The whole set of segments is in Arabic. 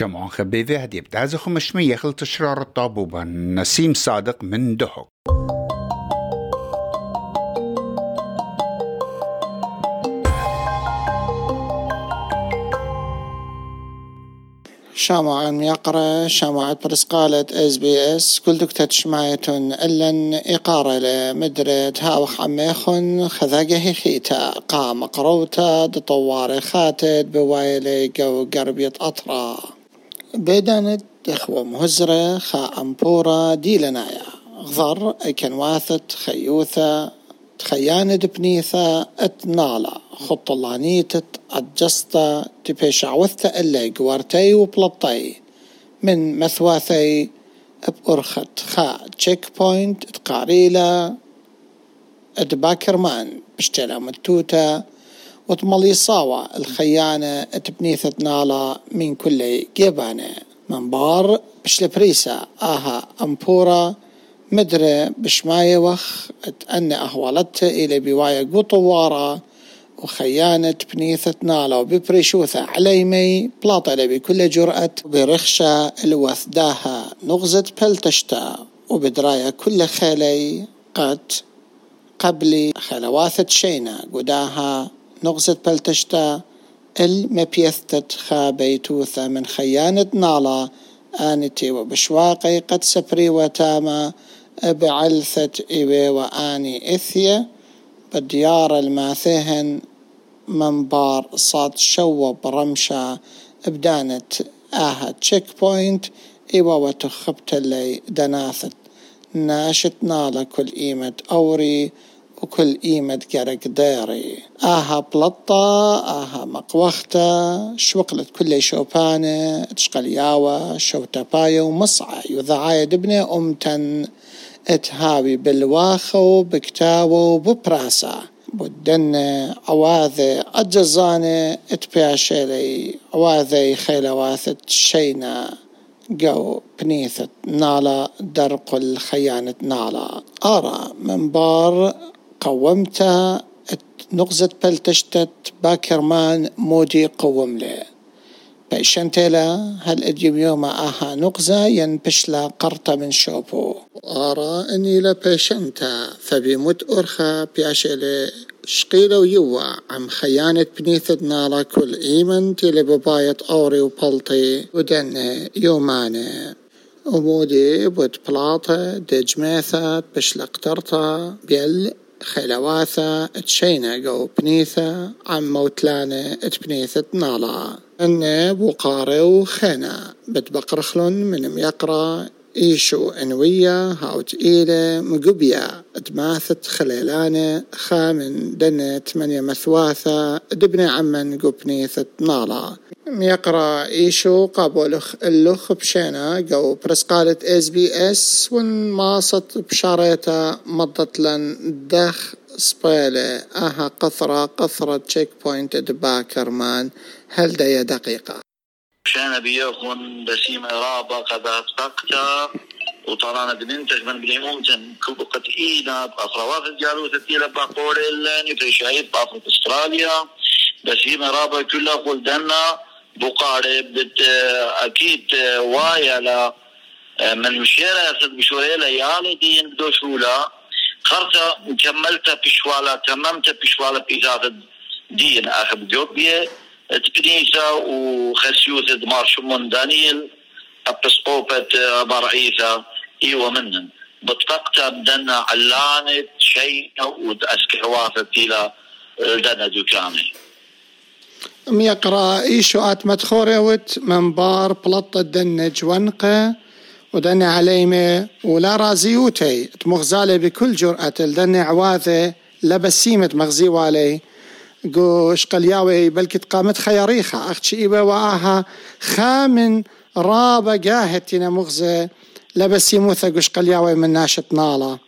شمعون خبيذي هدي بتازو خمشمي يخل تشرار الطابوبة نسيم صادق من دهق شامع يقرأ شامع برسقالة اس بي اس كل دكتة شمايتون إلا إقارة لمدرد هاوخ عميخن خذاقه خيتا قام قروتا دطوار خاتد بوايلي جو قربية أطرا. بيدانت إخوة مهزرة خا أمبورا ديلنايا. غضر أكن واثت خيوثة تخيانة بنيثة اتنالا خط الله نيتت أجستا تبيش عوثة اللي قوارتي وبلطي. من مثواثي بأرخت خا تشيك بوينت تقاريلا مان بشتلا متوتا وتملي صاوة الخيانة تبنيثة نالا من كل جيبانة. من بار بشلبريسا آها أمبورا مدري بشماية وخ تأني أهوالته إلى بواية قطوارة وخيانة بنيثة نالا وببريشوثة عليمي بلاطلة بكل جرأة. برخشة الوثداها نغزة بلتشتا. وبدراية كل خيلي قد قبلي خلواثة شينا قداها نغزة بلتشتا المبيثتت خابيتوثة من خيانة نالا آنتي وبشواقي قد سبري وتاما بعلثة إيوي وآني إثيا بديار الماثهن منبار صاد شو برمشة بدانت آها تشيك بوينت إيوا وتخبت اللي دناثت. ناشت نالا كل إيمة أوري وكل إيمة قرق ديري آها بلطة آها مقوختة شوقلت كل شوبانة تشقلياوة شوتباية ومصعى يذعاية دبنة أمتن إتهاوي بالواخو بكتاو ببراسا بدن عواذي أجزاني اتبياشيلي عواذي خيلواثة شينا. جو بنيثة نالا درق الخيانة نالا. أرى من بار قومتها نغزة بلتشتت باكرمان مودي قوم لي. بيشنتلا هل اديم يوم آها نقزة ينبشلا قرطة من شوبو. أرى أني لا بيشنتا فبيموت أرخا بياشيلي شقيلة ويوا عم خيانة بنيثة نالا كل إيمن تيلي بباية أوري وبلطي. ودن يوماني. ومودي بود بلاطة دجميثة بشلا قطرتا بيل خلواثة تشينا جو بنيثة عم موتلانة تبنيثة نالا. أن بوقاري وخينا بتبقرخلن من ميقرا إيشو أنوية هاوت إيلة مقبيا دماثت خليلانة خامن دنة من مثواثة دبني عمن قبنيثة نالا. ميقرأ إيشو قابولخ اللخ بشينا قو برسقالة إس بي إس ون ماصت بشاريتا مضت لن دخ سبيلة. أها قثرة قثرة تشيك بوينت دباكر مان هل دقيقة؟ كان بيكون بسيم رابا قد أتفقت وطرانا بننتج من بالعمومتن كبقت إينا بأفروات الجالوت تيلا بقول اللاني في شايف بأفريقيا أستراليا. بسيم رابا كلها قول دنا بقاري بت أكيد وايا لا. من مشيرة يصد بشوري ليالي دين دوشولا. خرطة كملت بشوالا تممت بشوالا بإزادة دين. أخب جوبية تكنيسة وخسيوث دمار شمون دانيل أبسقوبة أبار عيسى. إيوة منن. بطقتا بدنا علانة شيء وتأسك حوافة إلى دنا دكاني ميقرا إيشو آت مدخوريوت منبار بلطة دنج ونقة ودني عليمة ولا رازيوتي تمغزالي بكل جرأة الدني عواذة لبسيمة مغزي والي. قوش قلياوي بل كت قامت خياريخا أختشي إيوة وآها خامن رابا قاهتنا مغزة لبس يموثا قوش قلياوي من ناشط نالا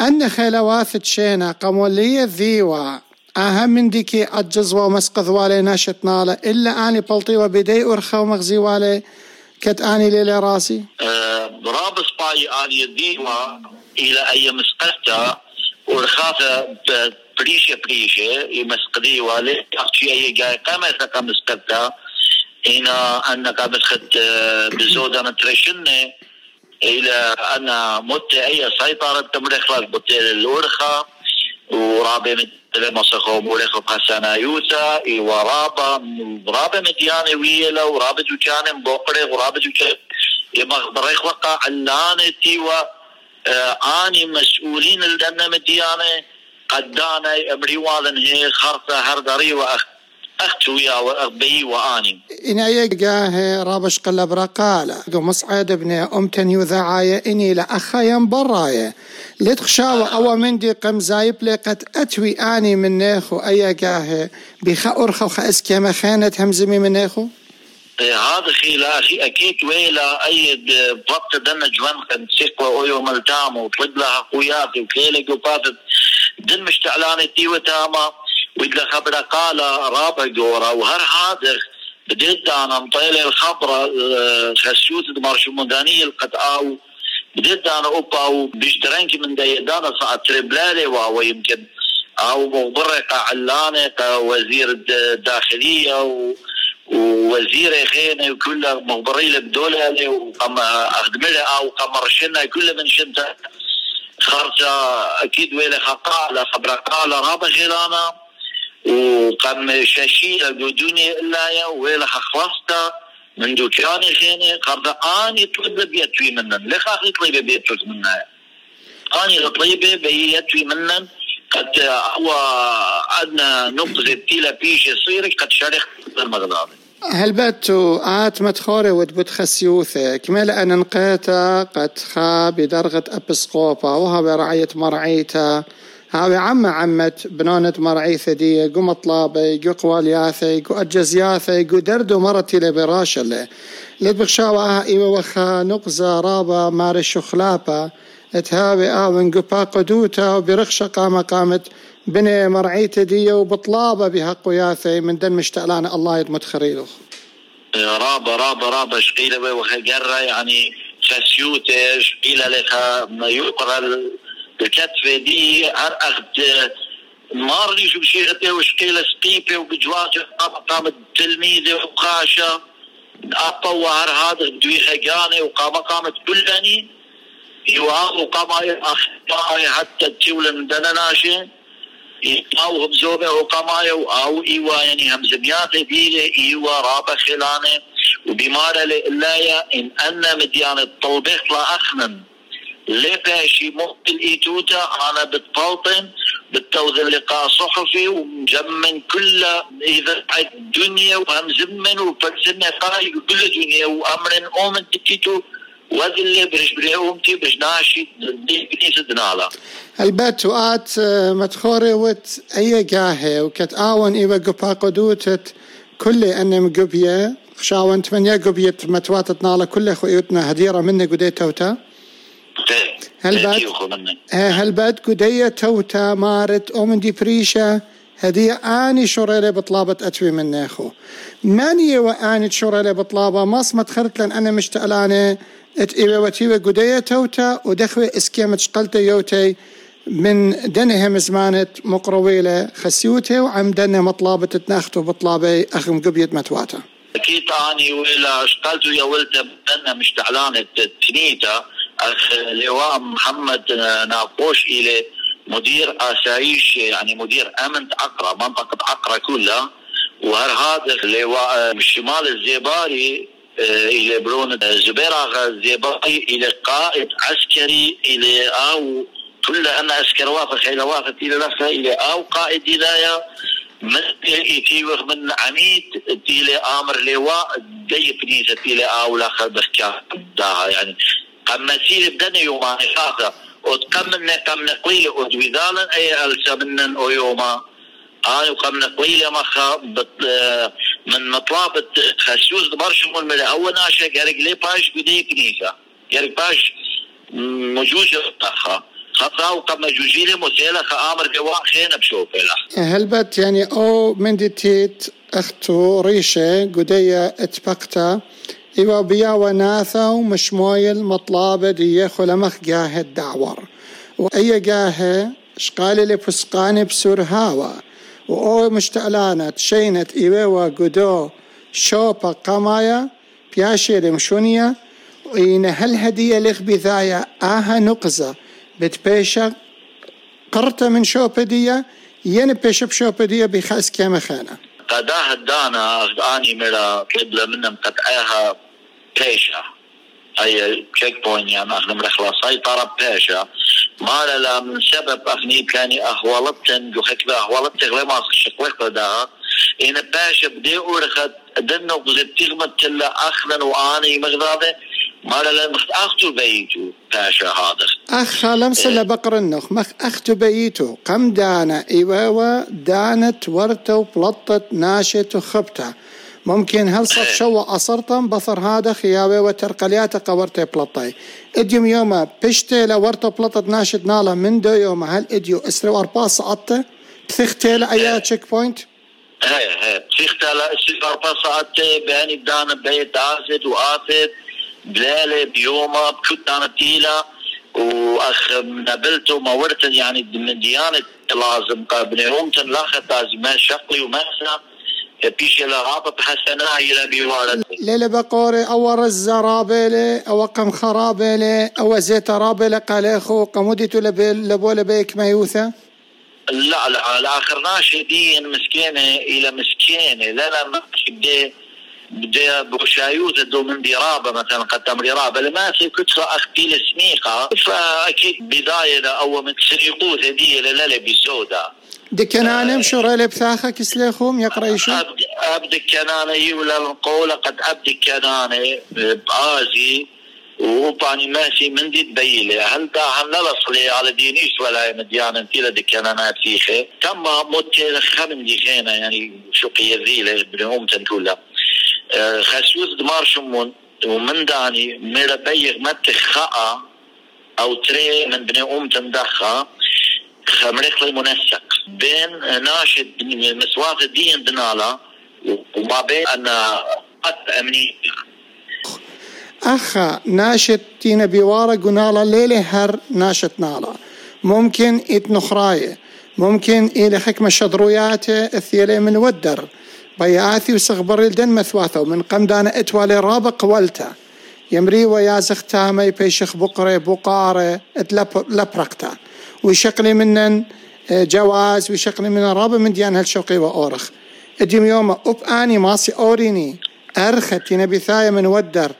أن خيلواثت شينا قمولية ذيوة أهم من ديكي أجزوا ومسقذ والي ناشط نالا إلا أني بلطي وبدي أرخا ومغزي والي كت أني ليلي راسي أه رابس باي آني الديوة إلى أي مسقذتا ورخافة بريشة بريشة يمسقدي والي أختي أي جاي قامة مسقذتا هنا أن قامت خد بزودة ترشنة. إلى أن مت أي سيطرة تمرخ بت الأورخة. ورابع مثل مسخو مورخ بحسنا يوسا ورابع رابع. مديانة ويلا ورابع جوكان بوقرة ورابع جوكان يما بريخ وقع علانة تيوا آني مسؤولين لدنا مديانة قدانا امري واذن هي خرطة هردري واخ اختو يا وابي واني إن أيقاه رابش قلب رقالة مصعد ابن أم تنيو ذعاية إني لأخايا براية لتخشاوة أو من دي قم زايب لقد أتوي آني من نيخو. أيقاه بخا أرخو خا خانة همزمي من نيخو. هذا خلافي أكيد ويلا ايد بط دنا جوان قد سيقوا أويو ملتام وطلب لها قوياتي وكيلك وفاتت. دن مشتعلاني تيوة تاما وإذا خبر قال رابع دورة وهر هذا بديت أنا مطيلة الخبرة خسيوت دمارش مدانية القطعة بديت أنا أوبا وبيشترنك من ديدانا صعد تربلالي وهو يمكن أو مغبرقة علانة وزير الداخلية و ووزير خينا وكل مخبري الدولة وقام أخدمها أو قام رشنا كل من شنتا خرجة أكيد ويلا خقالة خبر قال رابع غيرانا. وقام شاشية بدوني إلا يا ويلا خلصتا من دكاني خيني قرد آني طلب بيتوي منن. ليش أخي طلب بيتوي منن. آني طلب بيتوي منن. قد هو عندنا نقطة تيلا بيش يصير قد شارك المغضب هل باتو آت متخوري ود بتخسيوثة كمال أن نقيتا قد خا بدرغة أبسقوبا وها برعية مرعيتا. هاوي عم عمت بنونة مرعيثة دي قو مطلابي قو قوالياثي قو أجزياثي قو دردو مرتي لبراشة له لدبخشاوة إيوة وخا نقزة رابا ماري شخلابا تهاوي آوين قو باقدوتا وبرخشة قامة قامت بني مرعيته دي وبطلابه بها قياثي من دن مشتعلان الله يدمت خريلو. رابا رابا رابا شقيلة وخجرة يعني فسيوتة شقيلة لها ما يقرا الكتفة دي أخد مارلي شو بشيغته؟ وشقيلة سقيفة وبجواجة قامت تلميذة وقاشة وهر هذا دوي خجانة وقام قامت كلني. يواغ وقام أخطاء حتى تولى من دنناشين أو هم زوبه وقماية أو إيوا يعني هم زميات بيلة إيوا رابا خلانة. وبمارة لإلايا إن أنا مديان الطلبخ لا اخنن لباشي مقبل ايتوتا أنا بتبلطن بتوذ لقاء صحفي ومجمن كل إذا الدنيا وهم زمن وفلسنا قاي كل الدنيا وأمر اومن تكيتو. اللي برش بريومتي برش ناشي دي كنيسة دنالا. البات وآت متخوري وت أي جاهي؟ وكت آون إيوا قبا قدوتت كل أن مقبية خشاون تمنيا قبية متواتت نالا كل خويتنا هديرة مني قدي توتا. هل بات هل بات قدية توتا؟ مارت أومن دي بريشة هدية آني شريلة بطلابة أتوي من ناخو ماني وآني شريلة بطلابة ماس متخرت لأن أنا مشتقلانة ات إيوة وتيوة قدية توتا ودخوة اسكيمة شقلتا يوتي من دنهم زمانة مقرويلة خسيوته وعم دنه مطلابة تناختو بطلابة أخم قبية متواتا أكيد أني ولا اشتغلت يا ولد بدنا مشتعلانة تنيتا أخ لواء محمد ناقوش إلى مدير أسايش يعني مدير أمن عقرة منطقة عقرة كلها. وهر هذا لواء الشمال الزيباري إلى برون زبير آغا الزيباري إلى قائد عسكري إلى أو كل أنا عسكر واقع خيل واقع إلى لفها إلى أو قائد إلى من إتي من عميد إلى آمر لواء دي كنيسة إلى أو لا خد يعني قم مسير بدنا يوم خاطر وتقمنا قم نقيل ودوذالا أي ألسا منن أو يوما أنا قم نقيل مخا من مطلابة خسوس برشم الملا أول ناشا قرق لي باش بدي كنيسة قرق باش خطاو قم جوجيلي مسيلة خينا بشوفيلا هلبت يعني أو من ديتيت اختو ريشة قدية اتبقتا إيوا بيا وناثا ومشمويل مطلابة دي خلمخ جاه الدعور وأي جاه شقالي لفسقاني بسور هاوا. وأو مشتعلانت شينت إيوا قدو شوبا قمايا بياشي لمشونيا وإن هل هدية لخ بذايا آها نقزة. بتبيشا قرطة من شوبدية ين بيش بشوبدية بخاس كيما خانة قداه الدانا أني مرا قبل منهم قد آها بيشا. أي تشيك بوينت يعني أخنا مرخلا سيطرة بيشا. ما لا من سبب أخني كاني أخوالتن جو خكبة أخوالتن غير ما شقلق بداها إن باشا بدي أورخت دنو قزت تغمت تلا أخنا وآني مغضابة ما لا مخت أختو بيتو باشا هذا. أخ لمس إيه. بقر النخ. مخ أختو بيتو. قم دانا إيواوا دانت ورتو بلطت ناشت وخبتا ممكن هل صف إيه. شو أصرتم بصر هذا خياوي وترقليات قورتي بلطي؟ إديم يوما بشتي لورتو بلطت ناشد نالا من دو يوما. هل إديو إسرو أرباس عطة تختي لأيا تشيك بوينت هي هي تختي لأسرو أرباس عطة باني دانا بيت آسد وآسد بلالة بيوما بكتانة تيلا. واخ نبلته ما ورث يعني من ديانة لازم قابل يومتن لاخت لازم ما شقلي وما بيش لغابة بحسنا إلى بيوارد ليلة بقوري أو رز رابلة أو قم خرابلة أو زيت رابلة قاليخو قموديتو لبولة بيك ميوثة؟ لا لا الآخر ناشدين مسكينة إلى مسكينة. لا لا ما بوشايوت دو من دي رابة مثلا قدم رابة لما في كترة أختي السميقة فأكيد بداية أو من سريقوت دي للا بسودة دكنانة مشورة بثاخة كسليخوم يقرأ يشو أب دكنانة ولا القولة قد أب دكنانة بآزي وباني ماشي من دي تبيلي. هل دا هل لصلي على دينيش ولا مديان؟ أنتي لدكنانات فيخي. تم موت خمن دي خينا يعني شو قيذيلة بنهم تنتولا خسوس دمار شمون ومن داني ميرا بيغ مت خاء أو تري من بني أم تندخا خمريخ المنسق بين ناشد مسواق الدين دنالا وما بين أن قد أمني. أخا ناشط تينا بيوارا قنالا ليلة هر ناشط نالا ممكن إتنخراية. ممكن إلى حكمة شدروياتة الثيلة من ودر. بياثي وسغبر الدن مثواثو. من قمدانا اتوالي رابق قولتا يمري ويازخ تامي بيشخ بقري بقارة اتلبرقتا ويشقلي منن آه، جواز ويشقلي من رابع من ديان هالشوقي وأورخ. اديم يوم أب آني ماسي أوريني. أرخت ينبي ثاية من ودر.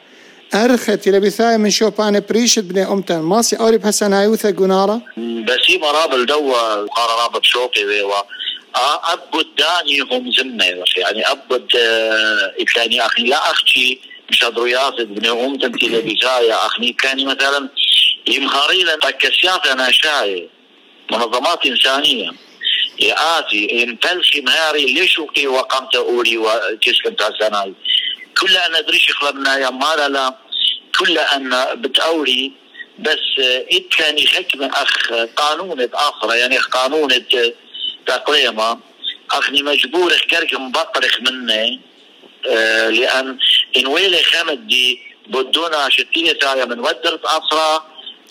أرخت ينبي ثاية من شوبان بريشت بني أمتن. ماسي أوري بحسنايوثة قنارة. بسيما راب دوا قارة راب شوقي أبد داني هم زمة يعني أبد يعني أخي. لا أختي مشاد رياض بن أم تمتي لبجاية أخني كان مثلا يمهاري لن تكسيات أنا شاي. منظمات إنسانية. يآتي إن تلخي مهاري ليش وقي وقمت أولي وتسلم تاسناي كل أن أدري خلبنا يا مالا كل أن بتأولي. بس إت كان يحكم أخ قانون آخر يعني قانون تقريما أخني مجبور اخكرك مبطرخ مني آه لأن إن ويلي خمد دي بدونا شتية تايا من ودرت أصرا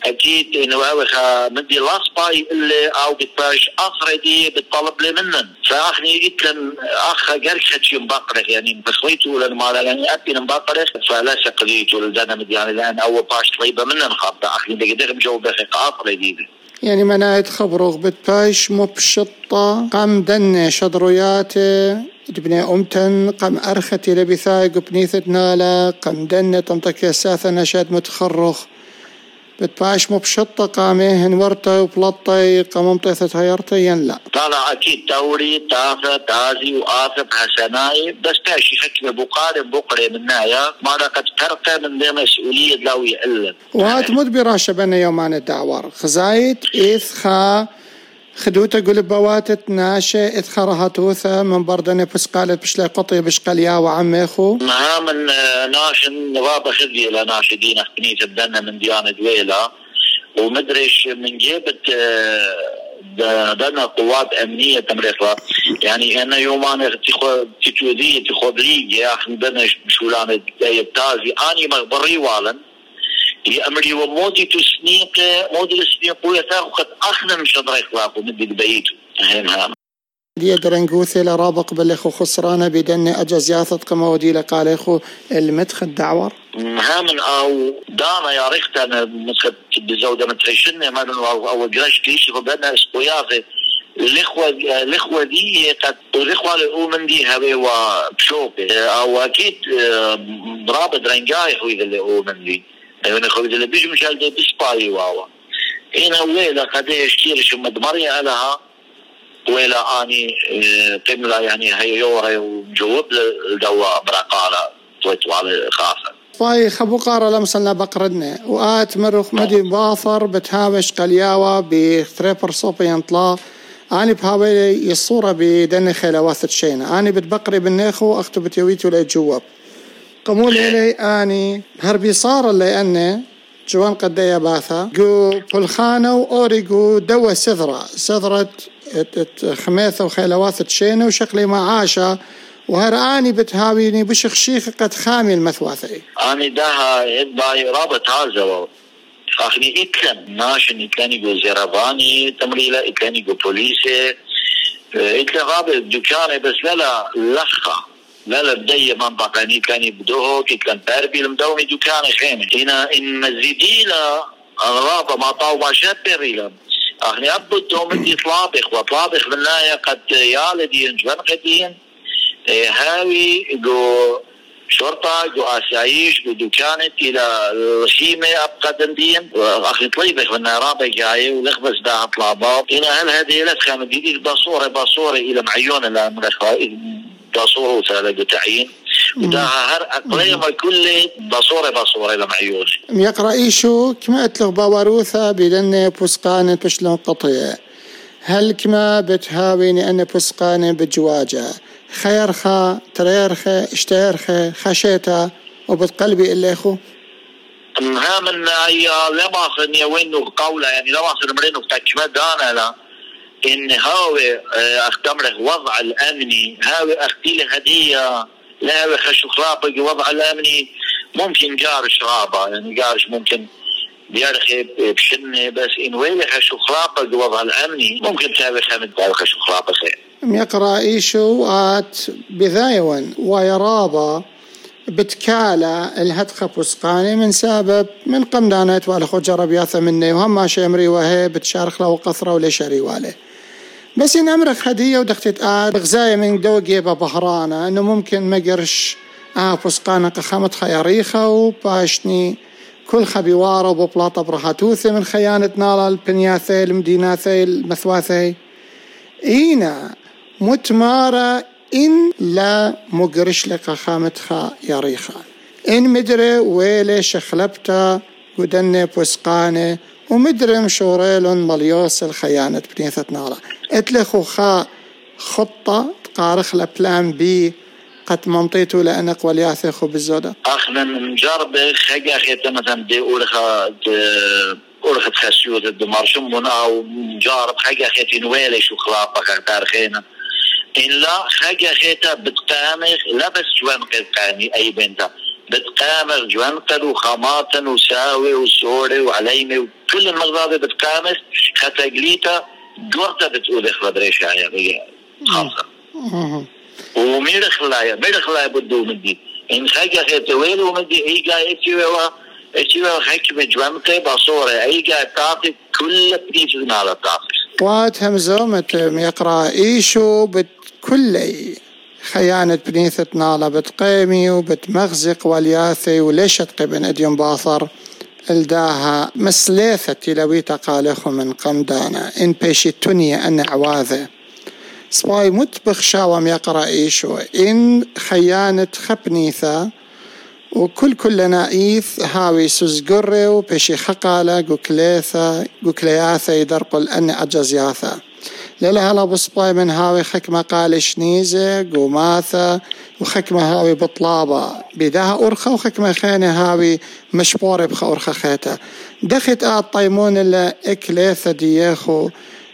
أكيد إنه أوخا مدي لاصباي اللي أو بتباش أصرا دي بتطلب لي منن. فأخني قلت لن أخ قرك خدشي مبطرخ يعني بخويتو لأن ما يعني أبي مبطرخ فلا سقليتو لدانا مدي يعني لأن أول باش طيبة منن خابطة أخني بقدر مجاوب بخي أصرا دي. يعني منايت خبروغ بتبايش مبشطة قام دن شدروياتي جبني أمتن قام أرختي لبثاي قبنيثة نالا قام دن تنطك ساثة نشاد متخرخ. بتباش مبشطة قاميهن ورطة وبلطة قام طيثة هيرتي ين لا. طالع أكيد توري تافة تازي وآثب حسناي بس تاشي حكمة بقارة بقرة من نايا. ما قد ترقى من دي مسؤولية لو يعلم وهات مدبرة شبنا يومان الدعوار خزايت إيث خا خدوتا قول بواتت ناشة إدخرها توثة من بردني بس قالت بش قطي بش قليا وعميخو ما من ناشن نوابة خذي لناشدين أخبني تبدنا من ديانة دويلة ومدريش من جيبت دنا قوات امنيه تمريخ يعني أنا يومان تتوذي تخبري يا أخي بدنا شولان تازي اني مغبري والن لأمري ومودي تسنيق مودي السنيق ويثاق قد أخنا من شضر إخلاقه من بيته هين دي درنجوثي لرابق بلخو خسرانة بدن أجازياثة قما ودي لقاليخو المدخ الدعور هامن أو دانا يا ريخت أنا مثل بزودة متعيشن ما أو قراش كيش فبدنا اسبوياغي الاخوه الاخوه دي قد الاخوه الاؤمن دي هبه وبشوك أو أكيد رابط رنجاي خوي اللي اؤمن دي. أنا خوي اللي بيجي مشال دي بسباي واوا. هنا ويلا قديش كثير شو مدمري علىها ولا آني قملا يعني هي يوري وجوب الدواء برقالة تويتو على خاصة. فاي خبو قارة لمسنا بقردنا. وآت مروخ مدي باثر بتهاوش قلياوة بثريبر صوبي ينطلا أنا بهاوي الصورة بدن خيلوات شينا. أنا بتبقري بالنيخو أختو بتيويتو لجواب قمول إلي أني هربي صار اللي أني جوان قدية باثا. جو بلخانو أوريجو دوا سذرة. سذرة خميثة وخيلوات تشينة وشكلي معاشة وهراني بتهاويني بشخ شيخ قد خامي المثواثي. آني داها باي رابط هذا اخني إكلن ناشن إكلن جو زيراباني تمريلا إكلن جو بوليسي إكلن رابط دكاني بس لا لخة لا بدي منطقة كان بدوه كان باربي المدومي دكان خيمة. هنا إن مزيديلا الرابط ما طاو ما شابريلا اخني أبو دوم دي طلابخ وطلابخ بالله قد يالدين جوان قدين هاوي جو شرطة جو أسايش جو دكانت إلى الخيمة أبقى دندين أخي طليبك من رابع جاي ولخبز دا طلابات. هنا هل هذه لا تخام دي بصورة بصورة إلى معيون من بصورة وسالة تعيين وده هر أقليم كل بصورة بصورة لمعيون يقرأ إيشو كما أتلغ باوروثة بدن بوسقان بشلون قطيع. هل كما بتهاويني أن بوسقان بجواجة. خيرخا تريرخا اشتيرخا خشيتا وبتقلبي إلا أخو. ها من أي لما خني وين قولة يعني لما خن مرينو تكمل دانا لا. إن هاوي أختمره وضع الأمني هاوي أختي هدية. لا خشو خرابة وضع الأمني ممكن جار شرابة يعني جارش ممكن بيرخي بشنة بس إن وين خشو خرابة وضع الأمني ممكن تابع خمد خشو خرابة خير يقرأ إيشو آت بذايون ويرابا بتكالة الهتخة بوسقاني من سبب من قمدانات وألخو جرب ياثا مني. وهم ما شمري وهي بتشارخ له وقثرة وليشري واله بس إن أمرك هدية ودختت آد غزاية من دوقي ببهرانة إنه ممكن مقرش آه فسقانة قخامت خياريخة. وباشني كل خبيوارة وببلاطة برهاتوثة من خيانة نالا البنياثي المديناثي المثواثي إينا متمارة إن لا مقرش لك خامتها يريخا إن مدري ويلي شخلبتا ودني بوسقانة ومدري مشوريل مليوس الخيانة بنيثة نارا اتلخو خا خطة تقارخ لبلان بي قد منطيتو لأنك ولياثي خو بالزودة؟ اخنا نجرب خجا خيتا مثلا دي اورخا اورخا تخسيو ضد مرشمنا ونجرب خجا خيتي نويلي شو خلاطة خيتا خينا إن لا خجا خيتا بتقامخ لا بس جوان قاني أي بنتا. بتقامخ جوان قلو خماطن وساوي وسوري وعليمي وكل المغضاضة بتقامخ ختا قليتا بتقول إخوة دريشة يا خاصة وميرخ لا ميرخ لا بدو مدي إن خجا خيتا ويل ومدي إيجا إتيوا إتيوا حكمة جوانقة بصورة إيجا تعطي كل بيس على تعطي وات همزة يقرأ إيشو بت كل خيانة بنيثة نالا بتقيمي وبتمغزق والياثي وليشت قبن أديم باثر ألداها مسليثة تلويتا قالخو من قمدانا. إن بيشي تنيا أن عواذة سباي متبخ شاوم يقرأ إيشو إن خيانة خبنيثة وكل كل نائيث هاوي سزقري وبيشي خقالة قوكليثة قوكلياثة يدرقل أن أجزياثة للا هلا بصباي من هاوي خكمة قال شنيزة قوماثة وخكمة هاوي بطلابة بداها أرخة وخكمة خينة هاوي مشبورة بخا أرخة خيتا دخت آت طيمون اللي إكليثة ديخو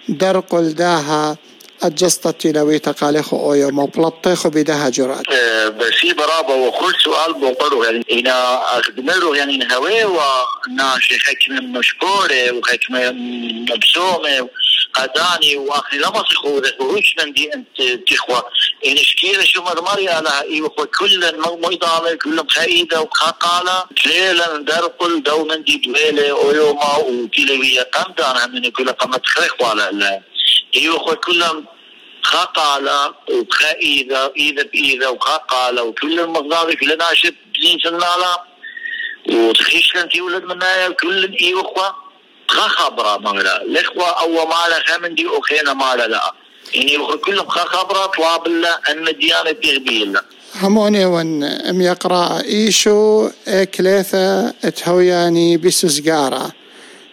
درقل داها أجسطت لويتا قاليخو أويو مبلطيخو بداها جرات بسي برابا وكل سؤال يعني إنا أخدمرو يعني هواي وناشي حكمة مشبورة وحكمة مبسومة قداني واخي لما سخوذ وش من دي انت تخوى ان شكيلة شو مضمري على إيوه كل ميضالة كل خايدة وخاقالة. ليلة درقل دوما دي دويلة ويوما وكيلوية قمدان من كل قمت خريخ ولا لا. إيوه كلهم خاقالة وخايدة إيدة بإيدة وخاقالة وكل المغضاضي كل ناشد بزين سنالة. وتخيش لن تولد منها كل إيوه خا خبرة مغلا الإخوة أو مالا خمندي أخينا مالا لا. يعني كلهم خا خبرة طواب الله أن ديانة تغبي هموني ون أم يقرأ إيشو اكليثا تهوياني بسزقارة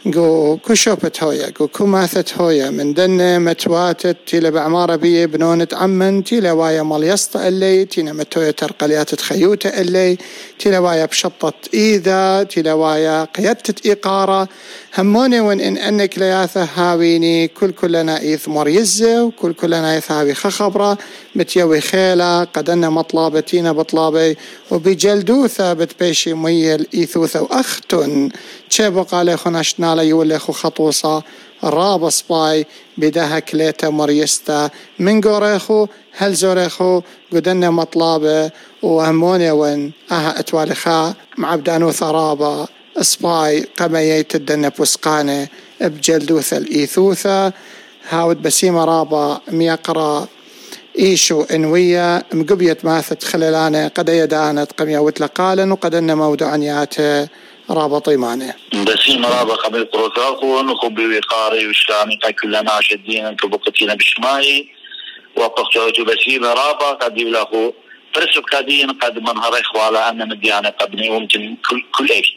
قو كشوبت هويا قو كماثت هويا من دنة متواتت تيلا بعمارة بي بنونة عمن تيلا وايا مال يسطا اللي تينا متويا ترقليات تخيوتة اللي تيلا وايا بشطة إيذا تيلا وايا قيادة إقارة هموني وان إن أنك لياثة هاويني كل كلنا إيث مريزة وكل كلنا إيث هاوي خخبرة. متيوي خيلة قدنا مطلابة تينا بطلابي وبجلدو ثابت بيشي ميل إيثوثة وأختن. تشيبو قال خناشنا لا يولي خو خطوصة راب سباي بدها كليتا مريستا من قوريخو هل زوريخو قدنا مطلابة وهموني وين أها اتوالخا معبدانو ثرابة سباي قميت الدنة بوسقانة بجلدوثة الإيثوثة هاود بسيمة رابا ميقرا إيشو إنوية مقبيت ماثت خلالانة قد يدانت قمية وتلقالا وقد أن موضوعنيات رابط إيمانه. بسيمة رابا قبل قروتاكو نخبي وقاري وشامي ناشدين كبقتين بشماي وقفتوجو بسيمة رابا قد يبلغو فرسو كادين قد منهر إخوالا أن مديانة قبني وممكن كل كل إيش